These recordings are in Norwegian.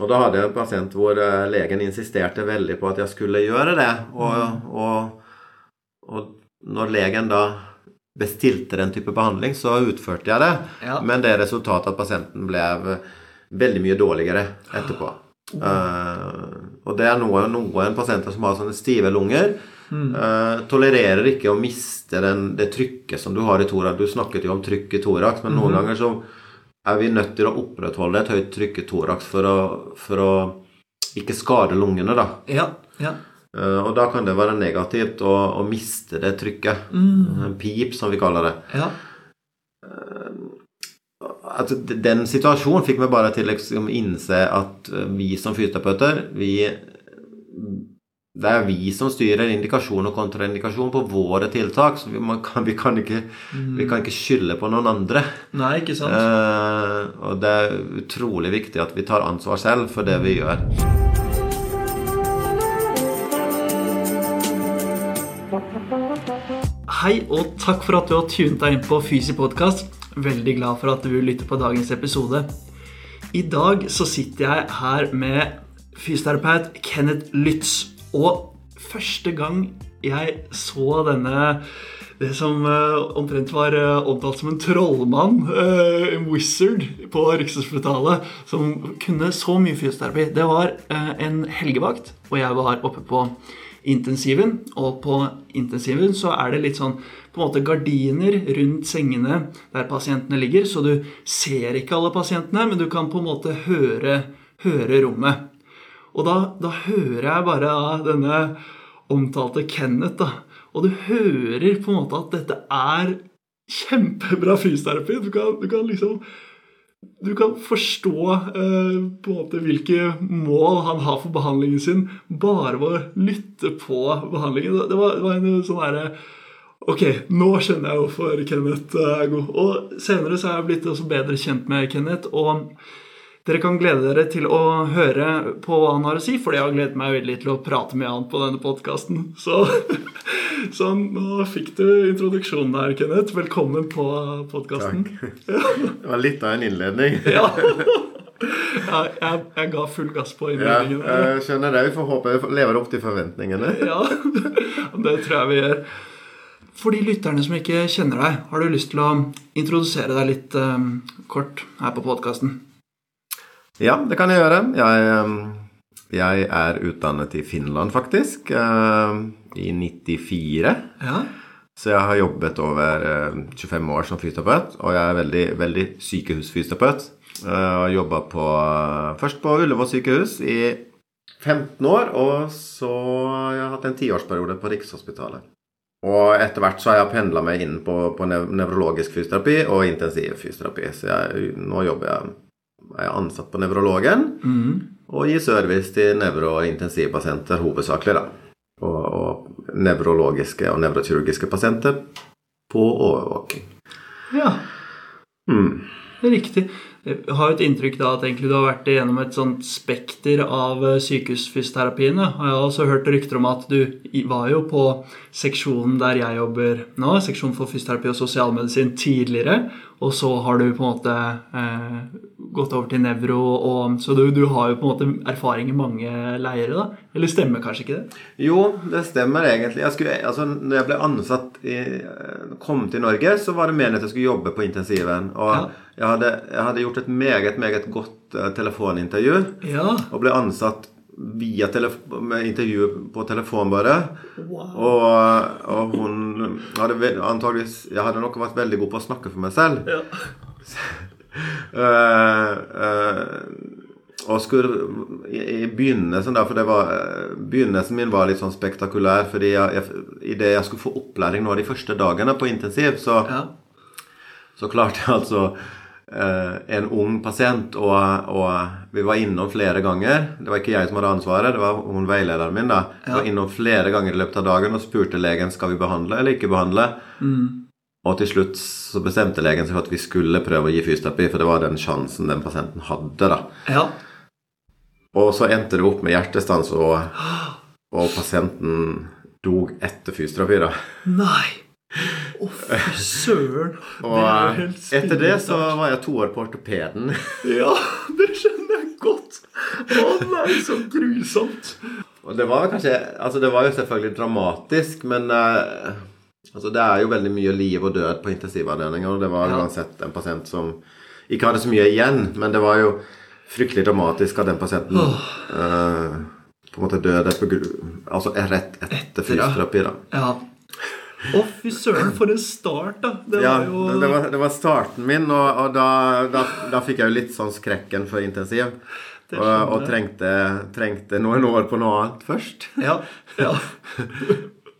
Og da hadde jeg en pasient hvor eh, legen insisterte veldig på at jeg skulle gjøre det. Og, og, og når legen da bestilte den type behandling, så utførte jeg det. Ja. Men det resultatet at pasienten ble veldig mye dårligere etterpå. Eh, og det er noen, noen pasienter som har sånne stive lunger. eh, tolererer ikke å miste den, det trykket som du har i thorax. Du snakket jo om trykk i thorax, men noen ganger så er vi nødt til å opprettholde et høyt trykk i thorax for å, for å ikke skade lungene, da. Ja, ja. Uh, og da kan det være negativt å, å miste det trykket. Mm. Pip, som vi kaller det. ja. Uh, altså, den situasjonen fikk meg bare til å liksom innse at eh, vi som fysioterapeuter, vi det er vi som styrer indikasjon og kontraindikasjon på våre tiltak. Så vi, man kan, vi, kan ikke, vi kan ikke skylde på noen andre. Nei, ikke sant? Eh, og det er utrolig viktig at vi tar ansvar selv for det vi gjør. Hei, og takk for at du har tunet deg inn på Fysi podkast. Veldig glad for at du vil lytte på dagens episode. I dag så sitter jeg her med fysioterapeut Kenneth Lytz. Og første gang jeg så denne det som eh, omtrent var eh, omtalt som en trollmann, eh, en wizard, på Rikshospitalet, som kunne så mye fysioterapi, det var en helgevakt, og jeg var oppe på intensiven. Og på intensiven så er det litt sånn på en måte gardiner rundt sengene der pasientene ligger, så du ser ikke alle pasientene, men du kan på en måte høre, høre rommet. Og da, da hører jeg bare av denne omtalte Kenneth, da. Og du hører på en måte at dette er kjempebra fysioterapi. Du kan, du kan liksom du kan forstå eh, på en måte hvilke mål han har for behandlingen sin, bare ved å lytte på behandlingen. Det var, det var en sånn herre Ok, nå skjønner jeg hvorfor Kenneth eh, er god. Og senere så er jeg blitt også bedre kjent med Kenneth. Og dere kan glede dere til å høre på hva han har å si, for jeg har gledet meg veldig til å prate med han på denne podkasten. Så, så nå fikk du introduksjonen der, Kenneth. Velkommen på podkasten. Det var litt av en innledning. Ja. Jeg, jeg, jeg ga full gass på Ja, innledningen. jeg skjønner det. Vi får håpe vi lever opp til forventningene. Ja, det tror jeg vi gjør. For de lytterne som ikke kjenner deg, har du lyst til å introdusere deg litt um, kort her på podkasten? Ja, det kan jeg gjøre. Jeg, eh, jeg er utdannet i Finland, faktisk. eh, I 94. Ja. Så jeg har jobbet over eh, 25 år som fysioterapeut, og jeg er veldig, veldig sykehusfysioterapeut. Jeg har jobba først på Ullevål sykehus i 15 år, og så har jeg hatt en tiårsperiode på Rikshospitalet. Og etter hvert så har jeg pendla meg inn på, på nevrologisk fysioterapi og intensiv fysioterapi. Så jeg, nå jobber jeg er ansatt på nevrologen og gir service til nevro- og intensivpasienter hovedsakelig. da. Og, og nevrologiske og nevrokirurgiske pasienter på overvåking. ja. Mm. Riktig. Jeg har jo et inntrykk da at egentlig du har vært igjennom et sånt spekter av eh, sykehusfysioterapiene. Og jeg har også hørt rykter om at du var jo på seksjonen der jeg jobber nå, seksjon for fysioterapi og sosialmedisin, tidligere. Og så har du på en måte eh, gått over til nevro, og, så du, du har jo på en måte erfaring i mange leirer, da? Eller stemmer kanskje ikke det? Jo, det stemmer egentlig. Jeg skulle, altså, når jeg ble ansatt i, kom til Norge, så var det meningen at jeg skulle jobbe på intensiven. Og Ja. Jeg, hadde, jeg hadde gjort et meget, meget godt uh, telefonintervju. Ja. Og ble ansatt via med intervju på telefon bare. Wow. Og, og hun hadde antageligvis Jeg hadde nok vært veldig god på å snakke for meg selv. Ja. uh, uh, og skulle i, i begynnelsen der, for det var Begynnelsen min var litt sånn spektakulær. Fordi jeg, jeg, i det jeg skulle få opplæring nå de første dagene på intensiv, så, Ja. så klarte jeg altså en ung pasient, og, og vi var innom flere ganger. Det var ikke jeg som hadde ansvaret, det var hun veilederen min. da. Vi var innom flere ganger i løpet av dagen og spurte legen skal vi behandle eller ikke behandle. Og til slutt så bestemte legen seg for at vi skulle prøve å gi fysioterapi, for det var den sjansen den pasienten hadde. da. Ja. Og så endte det opp med hjertestans, og, og pasienten dog etter fysioterapi. da. Nei. Å, fy søren. Og eh, etter det så var jeg to år på ortopeden. Ja, det skjønner jeg godt. Å nei, så grusomt. Og det var kanskje Altså, det var jo selvfølgelig dramatisk, men uh, altså, det er jo veldig mye liv og død på intensivavdelinger, og det var Ja. uansett en pasient som ikke hadde så mye igjen, men det var jo fryktelig dramatisk at den pasienten eh, på en måte døde på, altså rett etter fysioterapi. da. Ja. Å, fy søren, for en start, da. Det Ja, var jo det, var, det var starten min, og, og da, da, da fikk jeg jo litt sånn skrekken for intensiv. Og, og trengte, trengte noen år på noe annet først. Ja. ja.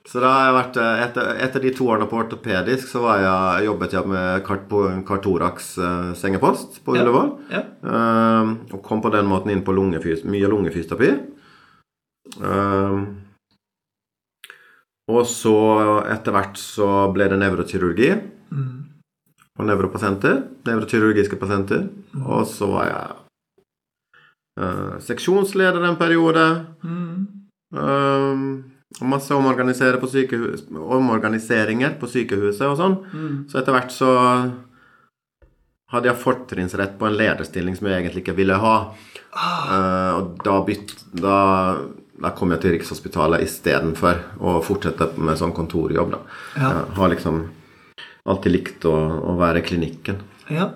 Så da har jeg vært, eh, etter, etter de to årene på ortopedisk så var jeg, jobbet jeg med kart, på Kartorax eh, sengepost på Ja. Ullevål. ja. Eh, og kom på den måten inn på lungefys, mye lungefysioterapi. Eh, og så etter hvert så ble det nevrokirurgi på nevropasienter. Nevrokirurgiske pasienter. Og så var jeg uh, seksjonsleder en periode. Um, og masse omorganisere på sykehus, omorganiseringer på sykehuset og sånn. Så etter hvert så hadde jeg fortrinnsrett på en lederstilling som jeg egentlig ikke ville ha. Eh, og da, bytt, da, da kom jeg til Rikshospitalet istedenfor å fortsette med sånn kontorjobb. Da. Ja. Jeg har liksom alltid likt å, å være i klinikken. Ja.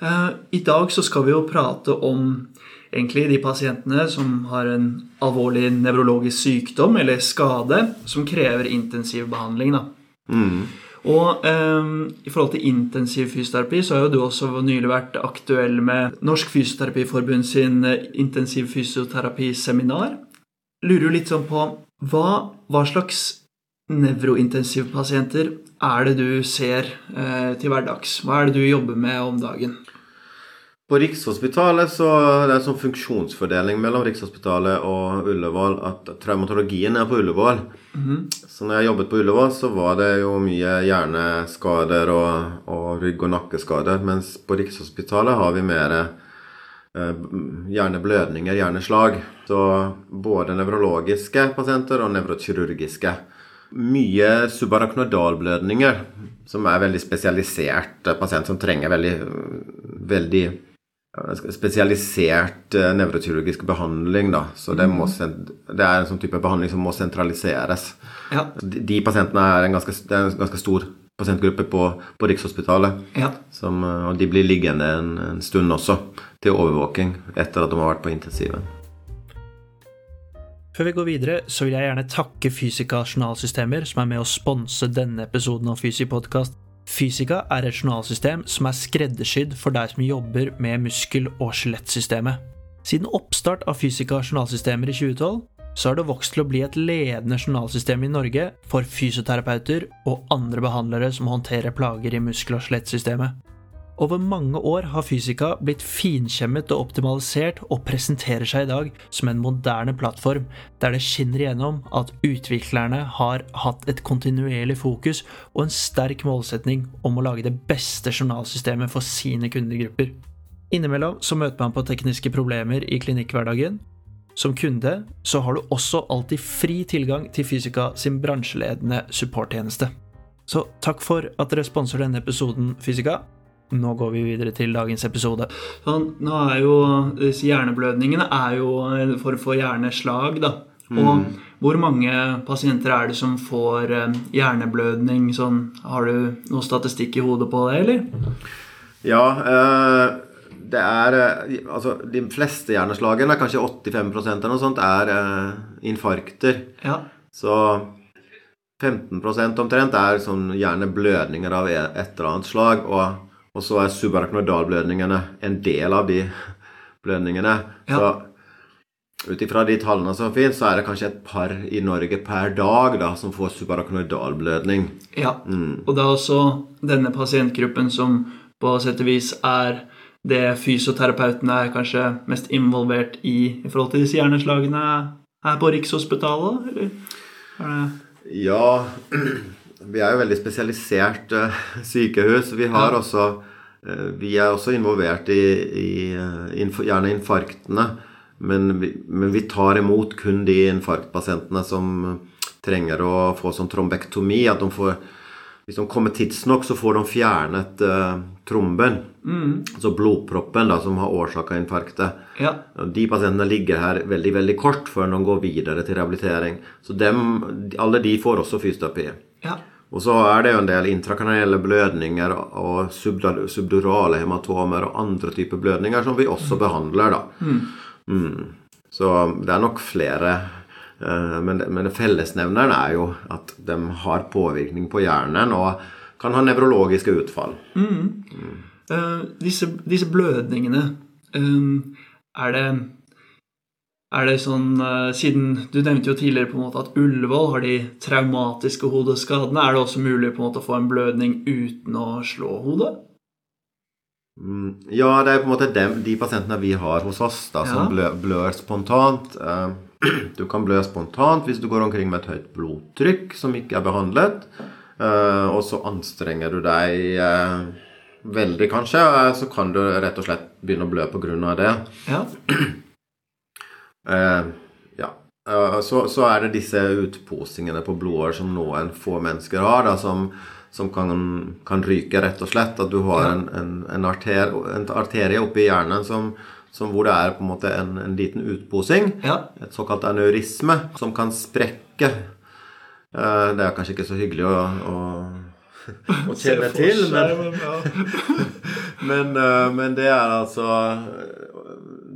Eh, I dag så skal vi jo prate om egentlig de pasientene som har en alvorlig nevrologisk sykdom eller skade som krever intensiv behandling. Da. Og um, I forhold til intensiv fysioterapi så har jo du også nylig vært aktuell med Norsk Fysioterapiforbund sin eh, intensiv fysioterapiseminar. Lurer jo litt sånn på hva, hva slags nevrointensivpasienter er det du ser eh, til hverdags? Hva er det du jobber med om dagen? På Rikshospitalet så det er en sånn funksjonsfordeling mellom Rikshospitalet og Ullevål at traumatologien er på Ullevål. Så når jeg jobbet på Ullevål, så var det jo mye hjerneskader og, og rygg- og nakkeskader. Mens på Rikshospitalet har vi mer eh, hjerneblødninger, hjerneslag. Så både nevrologiske pasienter og nevrokirurgiske. Mye subarachnoidalblødninger, som er veldig spesialisert eh, pasient som trenger veldig, veldig eh, spesialisert nevrokirurgisk behandling. Da. Så det, må, det er en sånn type behandling som må sentraliseres. Ja. De, de pasientene er en ganske, er en ganske stor pasientgruppe på, på Rikshospitalet. Ja. Som, eh, og de blir liggende en, en stund også til overvåking etter at de har vært på intensiven. Før vi går videre, så vil jeg gjerne takke Fysika journalsystemer som er med å sponse denne episoden av Fysipodkast. Fysika er et journalsystem som er skreddersydd for deg som jobber med muskel- og skjelettsystemet. Siden oppstart av Fysika journalsystemer i 2012, så har det vokst til å bli et ledende journalsystem i Norge for fysioterapeuter og andre behandlere som håndterer plager i muskel- og skjelettsystemet. Over mange år har Fysika blitt finkjemmet og optimalisert og presenterer seg i dag som en moderne plattform der det skinner igjennom at utviklerne har hatt et kontinuerlig fokus og en sterk målsetning om å lage det beste journalsystemet for sine kundegrupper. Innimellom så møter man på tekniske problemer i klinikkhverdagen. Som kunde så har du også alltid fri tilgang til Fysika sin bransjeledende supporttjeneste. Så takk for at dere sponser denne episoden, Fysika. Nå går vi videre til dagens episode. Sånn, nå er jo disse Hjerneblødningene er jo en form for hjerneslag. da. Og hvor mange pasienter er det som får eh, hjerneblødning? Sånn, har du noe statistikk i hodet på det, eller? Ja, eh, det er eh, Altså, de fleste hjerneslagene, kanskje 85 eller noe sånt, er uh, infarkter. Ja. Så 15% omtrent er sånn hjerneblødninger av e- et eller annet slag. Og, og så er subarachnoidalblødningene en del av de blødningene. Ja. Så ut ifra de tallene som finnes, så er det kanskje et par i Norge per dag da, som får subarachnoidalblødning. ja. Og det er også denne pasientgruppen som på sett og vis er det fysioterapeuten er kanskje mest involvert i i forhold til disse hjerneslagene her på Rikshospitalet, eller? Er Ja, vi er jo veldig spesialisert eh, sykehus. Vi har Ja. også eh, Vi er også involvert i, i eh, gjerne infarktene. Men vi, men vi tar imot kun de infarktpasientene som trenger å få sånn trombektomi. At de får Hvis de kommer tidsnok, så får de fjernet tromben. Altså blodproppen da, som har årsaka infarktet. Ja. De pasientene ligger her veldig veldig kort før de går videre til rehabilitering. Så dem, alle de får også fysioterapi. ja. Og så er det jo en del intrakanelle blødninger og subdurale hematomer og andre typer blødninger som vi også behandler. da. Mm. Så det er nok flere. eh, Men, men fellesnevneren er jo at de har påvirkning på hjernen og kan ha nevrologiske utfall. Eh, disse, disse blødningene uh, Er det er det sånn, uh, siden Du nevnte jo tidligere på en måte at Ullevål har de traumatiske hodeskadene. Er det også mulig på en måte å få en blødning uten å slå hodet? Mm, Ja, det er på en måte de, de pasientene vi har hos oss da, som Ja. blør, blør spontant. Du kan blø spontant hvis du går omkring med et høyt blodtrykk som ikke er behandlet. Eh, Og så anstrenger du deg eh, veldig, kanskje. eh, Så kan du rett og slett begynne å blø pga. det. Ja. Uh, ja. Uh, så, så er det disse utposingene på blodår som noen få mennesker har, da, som, som kan, kan ryke, rett og slett. At du har Ja. en, en, en, arter, en arterie oppi hjernen som, som hvor det er på en måte en, en liten utposing. Ja. Et såkalt aneurisme som kan sprekke. Eh, det er kanskje ikke så hyggelig å, å, å kjenne til, men men, eh, men det er altså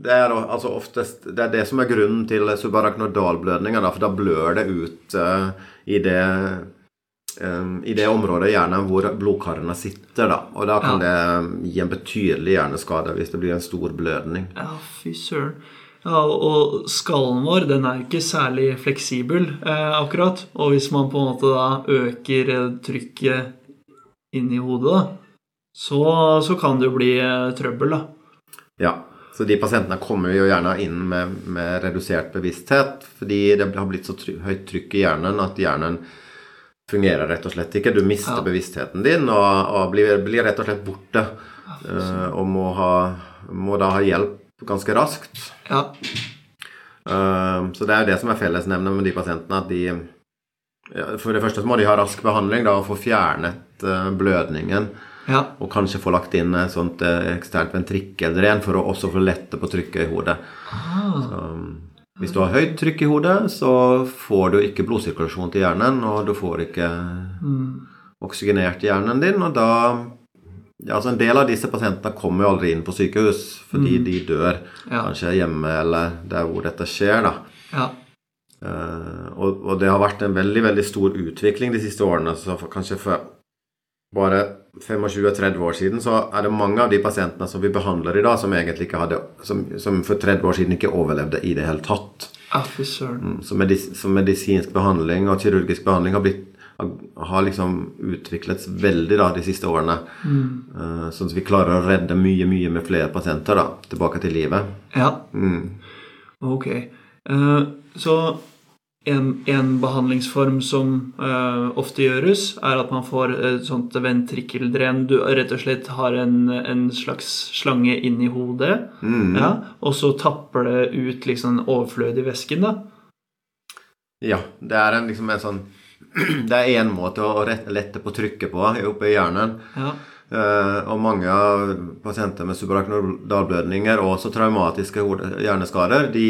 det er altså oftest Det er det som er grunnen til subarachnoidalblødninger, for da blør det ut eh, i det i det området gjerne hvor blodkarene sitter. da, Og da kan det gi en betydelig hjerneskade hvis det blir en stor blødning. Ja, fy søren. Ja, og skallen vår den er ikke særlig fleksibel, eh, akkurat. Og hvis man på en måte da øker trykket inni hodet, da, så, så kan det jo bli eh, trøbbel, da. Ja, så de pasientene kommer jo gjerne inn med, med redusert bevissthet fordi det har blitt så try høyt trykk i hjernen at hjernen fungerer rett og slett ikke. Du mister Ja. bevisstheten din og, og blir, blir rett og slett borte. eh, og må, ha, må da ha hjelp ganske raskt. Ja, Eh, så det er jo det som er fellesnevnet med de pasientene. At de For det første så må de ha rask behandling da, og få fjernet eh, blødningen. ja, Og kanskje få lagt inn et sånt eh, eksternt ventrikkeldren for å også få lette på trykket i hodet. Så, um, hvis du har høyt trykk i hodet, så får du ikke blodsirkulasjon til hjernen, og du får ikke oksygenert hjernen din, og da ja, altså En del av disse pasientene kommer jo aldri inn på sykehus fordi de dør Ja. kanskje hjemme eller der hvor dette skjer. da. ja. Uh, og, og det har vært en veldig veldig stor utvikling de siste årene. så for, Kanskje for bare 25-30 år siden så er det mange av de pasientene som vi behandler i dag, som egentlig ikke hadde som, som for 30 år siden ikke overlevde i det hele tatt. ja for søren. Mm, Så, medis, så medisinsk behandling og kirurgisk behandling har, blitt, har, liksom utviklet veldig da de siste årene. Mm. sånn at vi klarer å redde mye, mye med flere pasienter da, tilbake til livet. Ja, Mm. ok. Eh, så en, en behandlingsform som eh, ofte gjøres, er at man får et sånt ventrikkeldren. Du rett og slett har en, en slags slange inn i hodet, ja, og så tapper det ut liksom overflødig væsken, da. Ja, det er en, liksom en sånn Det er én måte å lette på trykket på oppe i hjernen. Ja, Eh, og mange av pasienter med subarachnoidalblødninger og også traumatiske hjerneskader, de,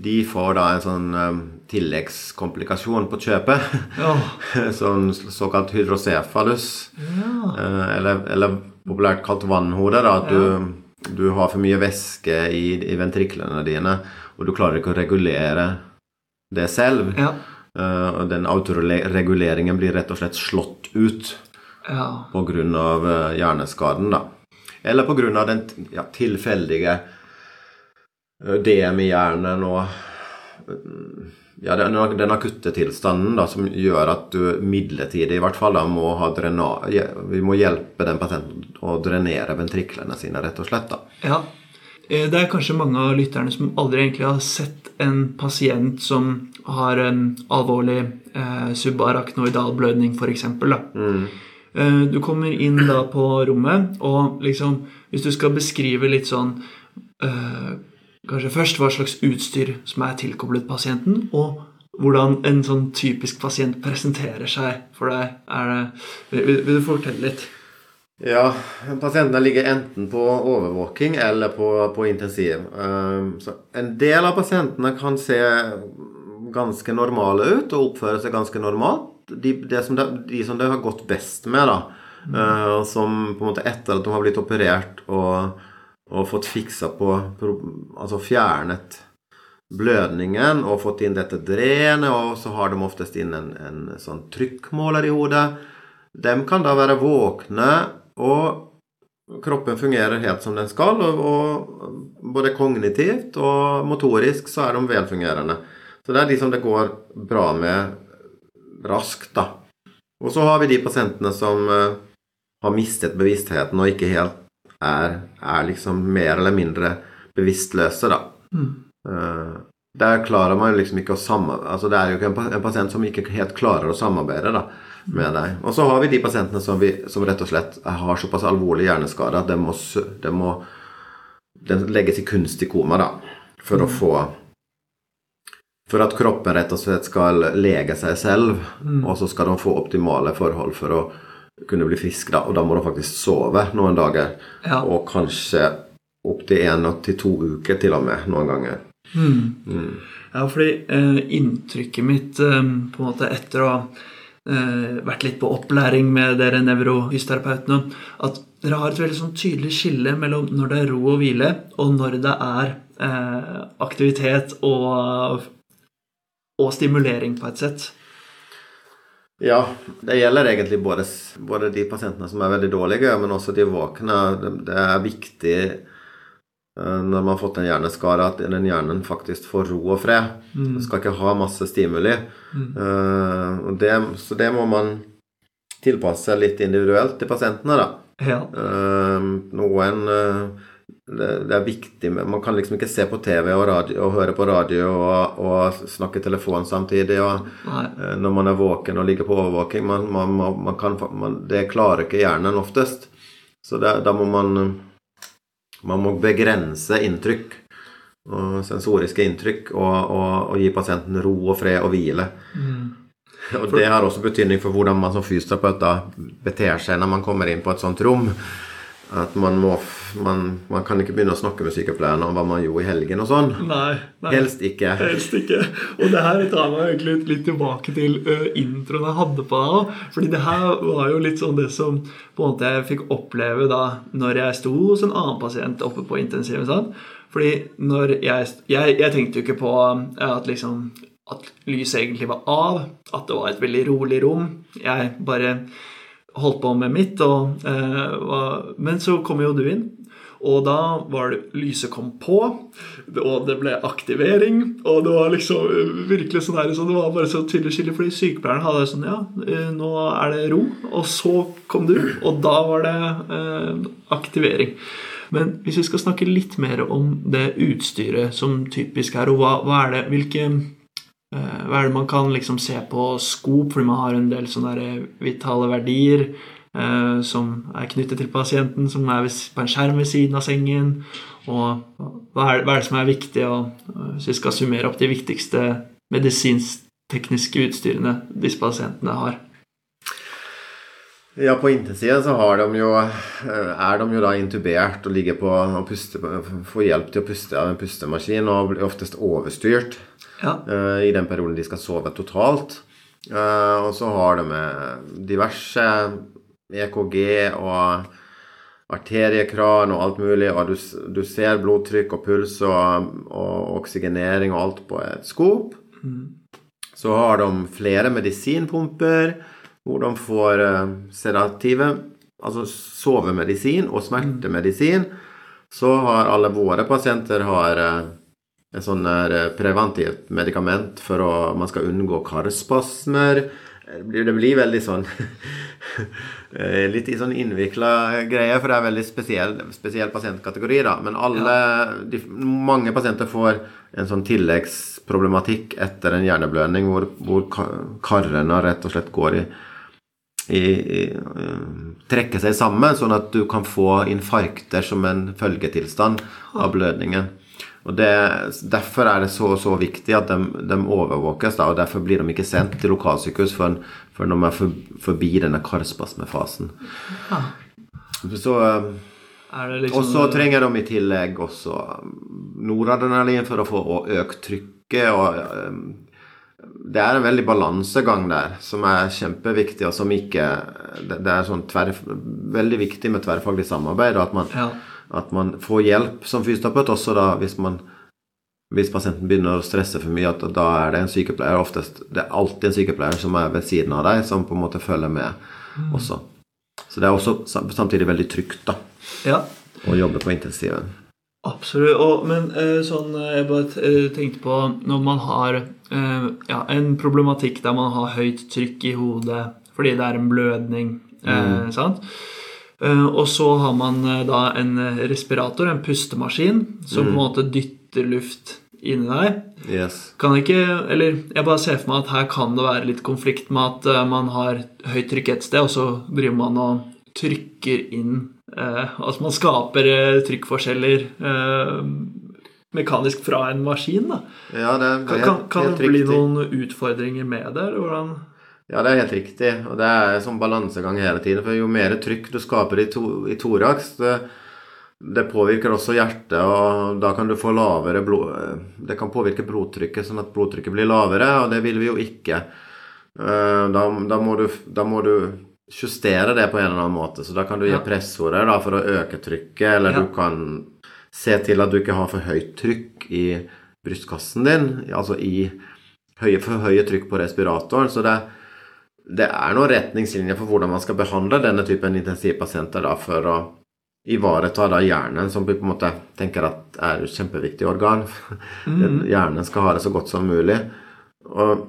de får da en sånn eh, tilleggskomplikasjon på kjøpet. ja, sånn såkalt hydrocefalus. Eh, eller, eller populært kalt vannhode. Da, at du, du har for mye væske i, i ventriklene dine, og du klarer ikke å regulere det selv. ja, Eh, den autoreguleringen blir rett og slett slått ut ja. pga. Uh, hjerneskaden. da. Eller pga. den ja, tilfeldige DM i hjernen og ja, den, den akutte tilstanden da, som gjør at du midlertidig i hvert fall da, må ha drena, Vi må hjelpe den pasienten å drenere ventriklene sine, rett og slett. da. Ja. Eh, Det er kanskje mange av lytterne som aldri egentlig har sett en pasient som har en alvorlig eh, subarachnoidal blødning, f.eks. Mm. Eh, du kommer inn da på rommet, og liksom Hvis du skal beskrive litt sånn eh, Kanskje først hva slags utstyr som er tilkoblet pasienten, og hvordan en sånn typisk pasient presenterer seg for deg. Det, vil, vil du fortelle litt? Ja, pasientene ligger enten på overvåking eller på, på intensiv. Um, så en del av pasientene kan se ganske normale ut og oppføre seg ganske normalt. De, det som det, de som det har gått best med, da, uh, som på en måte etter at de har blitt operert og, og fått fiksa på Altså fjernet blødningen og fått inn dette drenet, og så har de oftest inn en, en sånn trykkmåler i hodet. De kan da være våkne og kroppen fungerer helt som den skal, og, og både kognitivt og motorisk så er de velfungerende. Så det er de som det går bra med raskt, da. Og så har vi de pasientene som uh, har mistet bevisstheten og ikke helt er, er liksom mer eller mindre bevisstløse, da. Mm. Uh, der klarer man liksom ikke å samarbeide Altså det er jo ikke en, en pasient som ikke helt klarer å samarbeide da, med deg. Og så har vi de pasientene som, vi, som rett og slett har såpass alvorlig hjerneskade at det må, de må de legges i kunstig koma da, for å få For at kroppen rett og slett skal lege seg selv, Mm. og så skal de få optimale forhold for å kunne bli frisk. da, Og da må de faktisk sove noen dager. Ja. Og kanskje opptil én til to uker til og med noen ganger. Mm. Ja, fordi eh, inntrykket mitt eh, på en måte etter å ha vært litt på opplæring med dere nevrohysterapeutene, at dere har et veldig sånn tydelig skille mellom når det er ro og hvile, og når det er eh, aktivitet og, og stimulering på et sett. Ja, det gjelder egentlig både, både de pasientene som er veldig dårlige, men også de våkne. Det, er viktig eh, når man har fått en hjerneskade, at den hjernen faktisk får ro og fred. Man skal ikke ha masse stimuli. Mm. Uh, det, så det må man tilpasse litt individuelt til pasientene, da. Ja. Uh, noen uh, det, det er viktig Man kan liksom ikke se på TV og, radio, og høre på radio og, og snakke telefon samtidig. Og, eh, når man er våken og ligger på overvåking. Man, man, man, kan, man, det klarer ikke hjernen oftest. Så det, da må man Man må begrense inntrykk. Og sensoriske inntrykk. Og, og, og gi pasienten ro og fred og hvile. Og det har også betydning for hvordan man som fysioterapeut beter seg når man kommer inn på et sånt rom. At man må man, man kan ikke begynne å snakke med sykepleierne om hva man gjorde i helgen og sånn. Nei, nei. Helst ikke. Helst ikke. Og det her tar meg egentlig litt, litt tilbake til introen jeg hadde på deg òg. Fordi det her var jo litt sånn det som på en måte jeg fikk oppleve da når jeg sto hos en annen pasient oppe på intensiven. Sånn. Fordi når jeg, jeg Jeg tenkte jo ikke på at liksom at lyset egentlig var av, at det var et veldig rolig rom. Jeg bare holdt på med mitt, og, eh, var, men så kom jo du inn. Og da var det lyset kom på, og det ble aktivering. Og det var liksom eh, virkelig sånn her, så det var bare så tydelig skille, fordi sykepleieren hadde sånn Ja, eh, nå er det ro. Og så kom du, og da var det eh, aktivering. Men hvis vi skal snakke litt mer om det utstyret som typisk er, og hva, hva er det Hvilke eh, hva er det man kan liksom se på skop, fordi man har en del sånne vitale verdier eh, som er knyttet til pasienten, som er på en skjerm ved siden av sengen. Og hva er, hva er det som er viktig, og, eh, hvis vi skal summere opp de viktigste medisinsk-tekniske utstyrene disse pasientene har? Ja, på intensiven så har de jo, eh, er de jo da intubert og ligger på og puster, får hjelp til å puste av en pustemaskin og blir oftest overstyrt Ja. uh, i den perioden de skal sove totalt. Uh, og så har de med diverse EKG og arteriekran og alt mulig, og du, du ser blodtrykk og puls og, og oksygenering og alt på et skop. Så har de flere medisinpumper hvor de får uh, sedative, altså sovemedisin og smertemedisin. Så har alle våre pasienter har eh, en sånn eh, preventivt medikament for å man skal unngå karspasmer. Det blir, veldig sånn eh, Litt i sånn innvikla greier, for det er veldig spesiell, spesiell pasientkategori, da. Men alle de, Mange pasienter får en sånn tilleggsproblematikk etter en hjerneblødning hvor, hvor ka- karene rett og slett går i i, i, trekker seg sammen, sånn at du kan få infarkter som en følgetilstand av blødningen. Og det, Derfor er det så, så viktig at de, de overvåkes, da, og derfor blir de ikke sendt til lokalsykehus før, før de er for, forbi denne karspasmefasen. Så, Er det liksom og så trenger de i tillegg også noradrenalin for å få økt trykket. og eh, Det er en veldig balansegang der som er kjempeviktig, og som ikke Det, det er sånn tverr, veldig viktig med tverrfaglig samarbeid, og at man, Ja. At man får hjelp som fysioterapeut også da hvis man hvis pasienten begynner å stresse for mye, at da er det en sykepleier oftest, Det er alltid en sykepleier som er ved siden av deg, som på en måte følger med også. Så det er også samtidig veldig trygt da, ja. å jobbe på intensiven. Absolutt. Og, men eh, sånn eh, Jeg bare eh, tenkte på når man har ja, en problematikk der man har høyt trykk i hodet fordi det er en blødning, eh, sant? Eh, og så har man eh, da en eh, respirator, en pustemaskin, som på en måte dytter luft inni deg. Yes. Kan ikke, eller Jeg bare ser for meg at her kan det være litt konflikt med at man har høyt trykk et sted, og så driver man og trykker inn eh, Altså man skaper eh, trykkforskjeller eh, mekanisk fra en maskin. da. Ja, det, det Kan, er kan, kan det bli riktig. noen utfordringer med det? eller hvordan? Ja, det er helt riktig. Og det er sånn balansegang hele tiden. For jo mer trykk du skaper i, to, i thorax, det, det påvirker også hjertet, og da kan du få lavere blod... Det kan påvirke blodtrykket, sånn at blodtrykket blir lavere, og det vil vi jo ikke. Eh, Da, da, må du, da må du justere det på en eller annen måte. Så da kan du gi Ja. pressorder da, for å øke trykket, eller Ja. du kan se til at du ikke har for høyt trykk i brystkassen din, altså i høye, for høye trykk på respiratoren. Så det, det er noen retningslinjer for hvordan man skal behandle denne typen intensivpasienter da, for å ivareta da hjernen, som vi på en måte tenker at er et kjempeviktig organ. Mm. Hjernen skal ha det så godt som mulig. Og,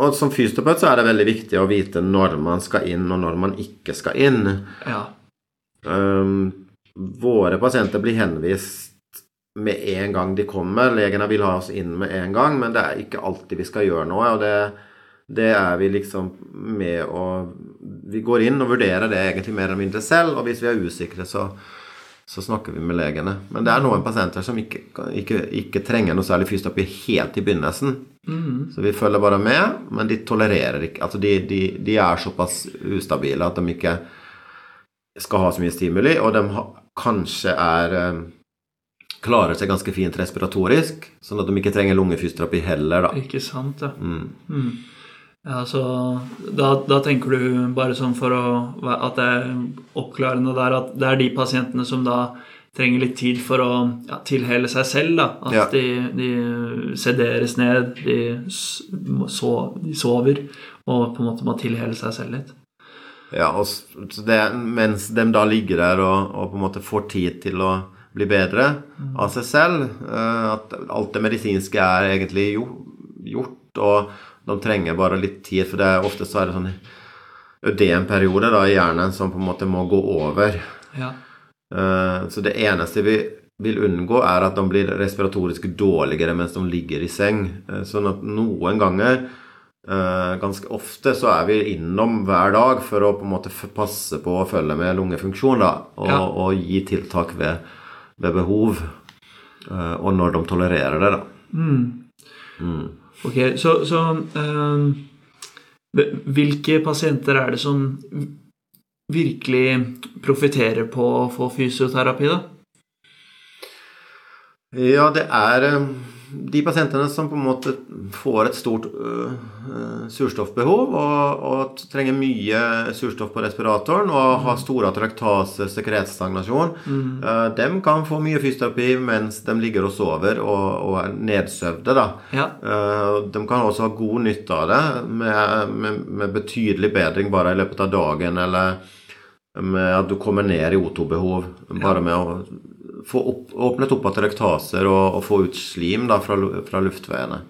og som fysioterapeut så er det veldig viktig å vite når man skal inn, og når man ikke skal inn. Ja. Um, våre pasienter blir henvist med en gang de kommer. Legene vil ha oss inn med en gang, men det er ikke alltid vi skal gjøre noe. og det, det er vi liksom med å Vi går inn og vurderer det egentlig mer eller mindre selv, og hvis vi er usikre, så, så snakker vi med legene. Men det er noen pasienter som ikke, ikke, ikke trenger noe særlig fysioterapi helt i begynnelsen. Så vi følger bare med, men de tolererer ikke Altså de, de, de er såpass ustabile at de ikke skal ha så mye stimuli, og de ha, kanskje er eh, klarer seg ganske fint respiratorisk, sånn at de ikke trenger lungefysioterapi heller, da. Ikke sant, ja. Mm. Mm. Ja, så da, da tenker du bare sånn for å at det er oppklarende der at det er de pasientene som da trenger litt tid for å ja, tilhele seg selv. da, At Ja. de, de sederes ned, de, so, de sover og på en måte må tilhele seg selv litt. Ja, og det, mens de da ligger der og, og på en måte får tid til å bli bedre av seg selv, eh, at alt det medisinske er egentlig jo, gjort, og de trenger bare litt tid, for det er ofte så er det sånn ødemperiode da i hjernen som på en måte må gå over. Ja. Uh, Så det eneste vi vil unngå, er at de blir respiratorisk dårligere mens de ligger i seng. Uh, Sånn at noen ganger, uh, ganske ofte, så er vi innom hver dag for å på en måte passe på å følge med lungefunksjon da, og, Ja. og gi tiltak ved, ved behov. eh, Og når de tolererer det, da. Ok, så, så eh, Hvilke pasienter er det som virkelig profitterer på å få fysioterapi, da? Ja, det er eh, de pasientene som på en måte får et stort surstoffbehov og, og trenger mye surstoff på respiratoren og har stor atrektase, sekretstagnasjon, eh, dem kan få mye fysioterapi mens de ligger og sover og, og er nedsøvde. da. Ja. De kan også ha god nytte av det, med, med, med betydelig bedring bare i løpet av dagen, eller med at du kommer ned i O2-behov bare med å få opp, åpnet opp igjen rektaser og, og få ut slim da, fra, fra luftveiene.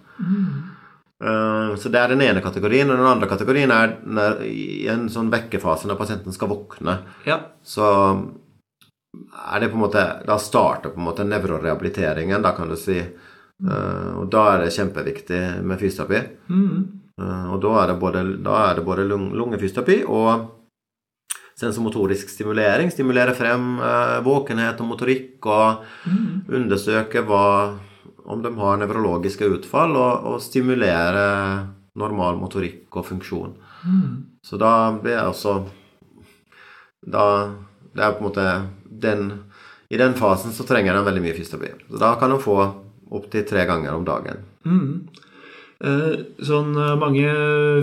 Eh, Så det er den ene kategorien. Og den andre kategorien er når, i en sånn vekkefase når pasienten skal våkne. Ja. Så er det på en måte Da starter på en måte nevrorehabiliteringen, da kan du si. Uh, og da er det kjempeviktig med fysioterapi. Eh, og da er det både, er det både lung, lungefysioterapi og sensomotorisk stimulering. Stimulere frem eh, våkenhet og motorikk og undersøke hva om de har nevrologiske utfall, og, og stimulere normal motorikk og funksjon. Så da blir jeg også da, Det er på en måte den I den fasen så trenger de veldig mye fysioterapi. Så da kan de få opptil tre ganger om dagen. Mm. Sånn eh, Mange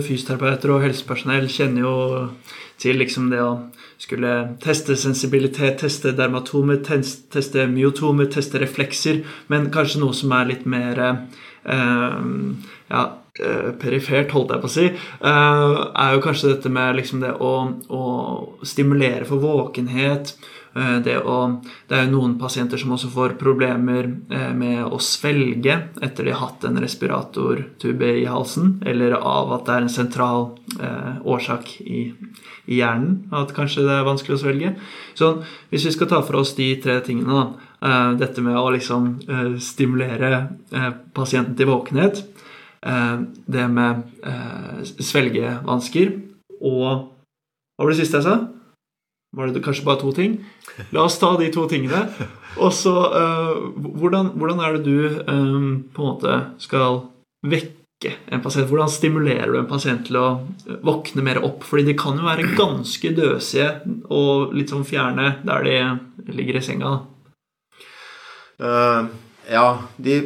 fysioterapeuter og helsepersonell kjenner jo til liksom det å skulle teste sensibilitet, teste dermatomer, teste myotomer, teste reflekser, men kanskje noe som er litt mer eh, ja, eh, perifert, holdt jeg på å si, eh, er jo kanskje dette med liksom det å, å stimulere for våkenhet. Eh, Det, å, det er jo noen pasienter som også får problemer eh, med å svelge etter de har hatt en respiratortube i halsen, eller av at det er en sentral eh, årsak i, i hjernen at kanskje det er vanskelig å svelge. Så hvis vi skal ta for oss de tre tingene, da, dette med å liksom stimulere pasienten til våkenhet, det med svelgevansker og Hva var det siste jeg sa? Var det kanskje bare to ting? La oss ta de to tingene. Og så uh, hvordan, hvordan er det du um, på en måte skal vekke en pasient? Hvordan stimulerer du en pasient til å våkne mer opp? Fordi de kan jo være ganske døsige og litt sånn fjerne der de ligger i senga. Eh, ja, de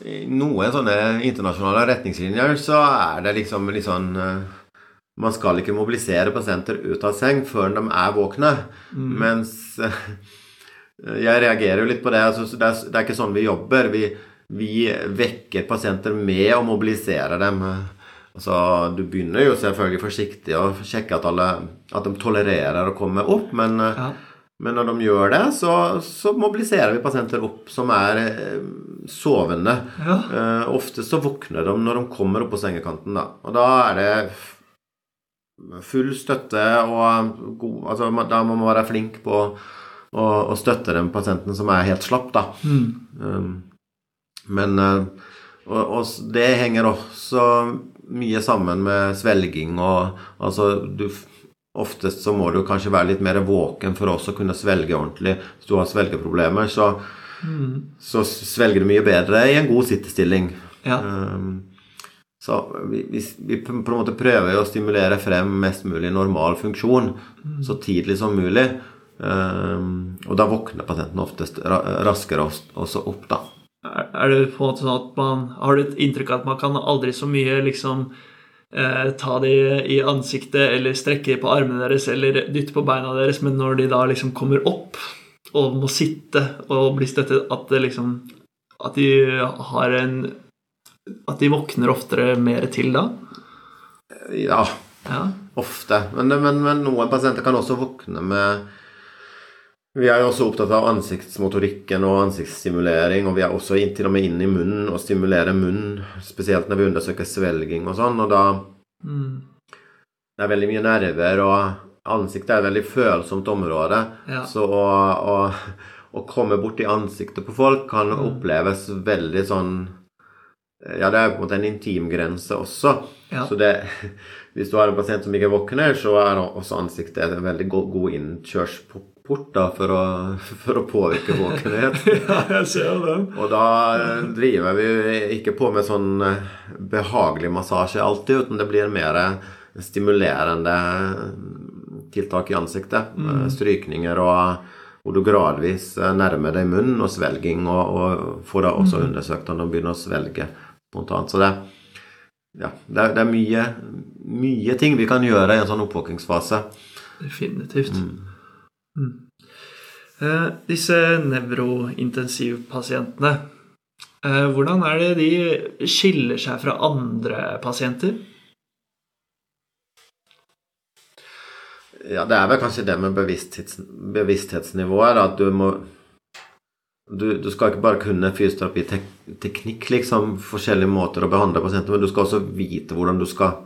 I noen sånne internasjonale retningslinjer så er det liksom litt sånn eh, Man skal ikke mobilisere pasienter ut av seng før de er våkne. Mens eh, jeg reagerer jo litt på det. Altså, det, er, det er ikke sånn vi jobber. Vi, vi vekker pasienter med å mobilisere dem. Altså, du begynner jo selvfølgelig forsiktig å sjekke at, alle, at de tolererer å komme opp, men eh, Ja. men når de gjør det, så, så mobiliserer vi pasienter opp som er eh, sovende. Ja. Uh, ofte så våkner de når de kommer opp på sengekanten. Da. Og da er det full støtte og god Altså da må man være flink på å, å støtte den pasienten som er helt slapp, da. Um, men eh, og, og det henger også mye sammen med svelging og altså du Oftest så må du kanskje være litt mer våken for også å kunne svelge ordentlig. Hvis du har svelgeproblemer, så, så svelger du mye bedre i en god sittestilling. Ja. Um, så vi, vi, vi på en måte prøver å stimulere frem mest mulig normal funksjon så tidlig som mulig. Um, og da våkner pasienten oftest raskere også, også opp, da. Er er det på en måte sånn at man har du et inntrykk av at man kan aldri så mye liksom eh, ta de i ansiktet eller strekke på armene deres eller dytte på beina deres, men når de da liksom kommer opp og må sitte og bli støttet, at det liksom At de har en At de våkner oftere mer til da? Ja, Ja. ofte. Men, men, men noen pasienter kan også våkne med Vi er jo også opptatt av ansiktsmotorikken og ansiktsstimulering, og vi er også til og med inn i munnen og stimulerer munnen, spesielt når vi undersøker svelging og sånn, og da Mm. Det er veldig mye nerver, og ansiktet er et veldig følsomt område. Ja. Så å, å, å komme borti ansiktet på folk kan oppleves veldig sånn Ja, det er på en måte en intimgrense også. Ja. Så det, hvis du har en pasient som ikke våkner, så er også ansiktet en veldig god, innkjørsport da, for, å, for å påvirke våkenhet. ja, jeg ser det. Og da driver vi ikke på med sånn eh, behagelig massasje alltid, uten det blir mer stimulerende tiltak i ansiktet. Mm. Strykninger og hvor du gradvis eh, nærmer deg munnen og svelging, og, og får da også undersøkt om de begynner å svelge spontant. Så det, ja, det, er, det er mye, mye ting vi kan gjøre i en sånn oppvåkningsfase. Definitivt. Mm. Eh, disse nevrointensivpasientene, eh, hvordan er det de skiller seg fra andre pasienter? Ja, det er vel kanskje det med bevissthets, bevissthetsnivået, da, at du må du, du, skal ikke bare kunne fysioterapiteknikk, liksom, forskjellige måter å behandle pasienter men du skal også vite hvordan du skal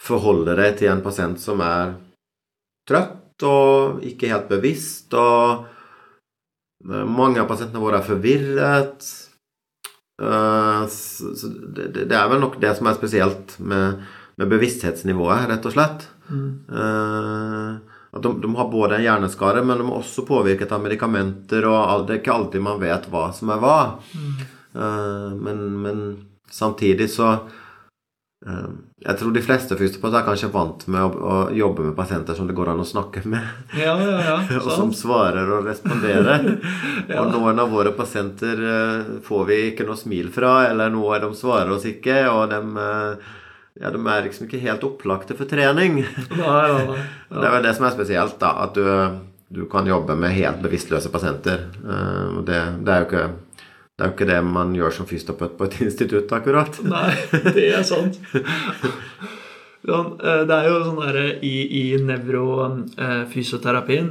forholde deg til en pasient som er trøtt og ikke helt bevisst, og eh, mange av pasientene våre er forvirret. Eh, så det, det er vel nok det som er spesielt med, med bevissthetsnivået, rett og slett. Mm. At de, de, har både en hjerneskade, men de er også påvirket av medikamenter. og Det er ikke alltid man vet hva som er hva. Mm. Men, men, samtidig så uh, Jeg tror de fleste fysioterapeuter er kanskje vant med å, å, jobbe med pasienter som det går an å snakke med. Ja, ja, ja, og som svarer og responderer. Og noen av våre pasienter uh, får vi ikke noe smil fra, eller noe de svarer oss ikke. og de uh, ja, de er liksom ikke helt opplagte for trening. Nei, nei, nei. Ja. Det er vel det som er spesielt, da. At du, du kan jobbe med helt bevisstløse pasienter. Uh, det, det, er jo ikke det er jo ikke det man gjør som fysioterapeut på et institutt, akkurat. Nei, det er sant. Eh, det er jo sånn derre i, i nevrofysioterapien,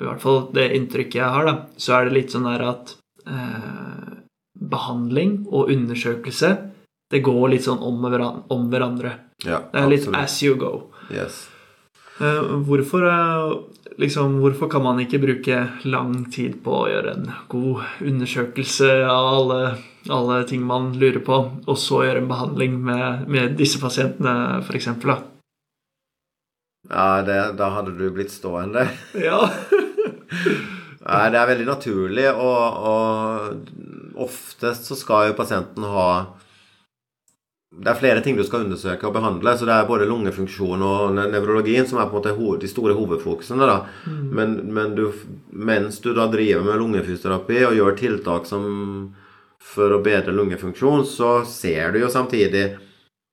i hvert fall det inntrykket jeg har, da, så er det litt sånn der at eh, behandling og undersøkelse det går litt sånn om, om hverandre. Ja, det er litt absolutt. as you go. Yes. Uh, hvorfor, uh, liksom, hvorfor, kan man ikke bruke lang tid på å gjøre en god undersøkelse av alle, alle ting man lurer på, og så gjøre en behandling med, med disse pasientene, f.eks.? Ja, det, da hadde du blitt stående. Ja. Nei, det er veldig naturlig, og, og oftest så skal jo pasienten ha det er flere ting du skal undersøke og behandle. så Det er både lungefunksjon og nevrologien som er på en måte de store hovedfokusene. da. Mm. Men, men du, mens du da driver med lungefysioterapi og gjør tiltak som for å bedre lungefunksjon, så ser du jo samtidig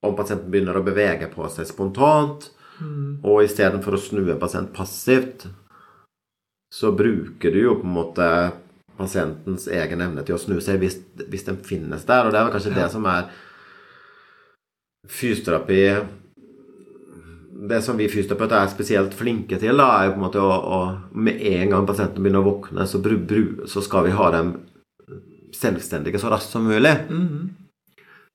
om pasienten begynner å bevege på seg spontant. Mm. Og istedenfor å snu en pasient passivt, så bruker du jo på en måte pasientens egen evne til å snu seg hvis, hvis den finnes der. Og det er vel kanskje ja. det som er fysioterapi Det som vi fysioterapeuter er spesielt flinke til, da, er jo på en måte å, å Med en gang pasienten begynner å våkne, så, bru, bru, så skal vi ha dem selvstendige så raskt som mulig. Mm -hmm.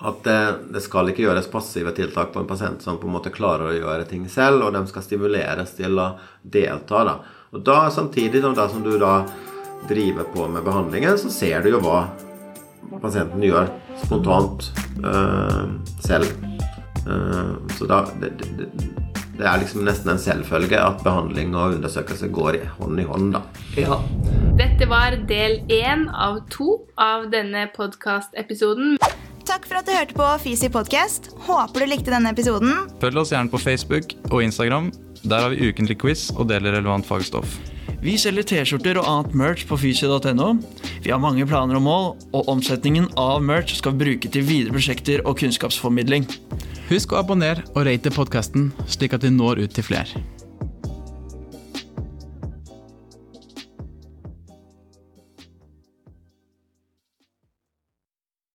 At det, det, skal ikke gjøres passive tiltak på en pasient som på en måte klarer å gjøre ting selv, og de skal stimuleres til å delta. da. Og da samtidig som, da, som du da driver på med behandlingen, så ser du jo hva pasienten gjør spontant øh, selv. Uh, så da det, det, det, er liksom nesten en selvfølge at behandling og undersøkelse går hånd i hånd, da. Ja. Dette var del én av to av denne podkastepisoden. Takk for at du hørte på Fysi podkast. Håper du likte denne episoden. Følg oss gjerne på Facebook og Instagram. Der har vi ukentlig quiz og deler relevant fagstoff. Vi selger T-skjorter og annet merch på fysio.no. Vi har mange planer og mål, og omsetningen av merch skal vi bruke til videre prosjekter og kunnskapsformidling. Husk å abonnere og rate podkasten, slik at vi når ut til flere.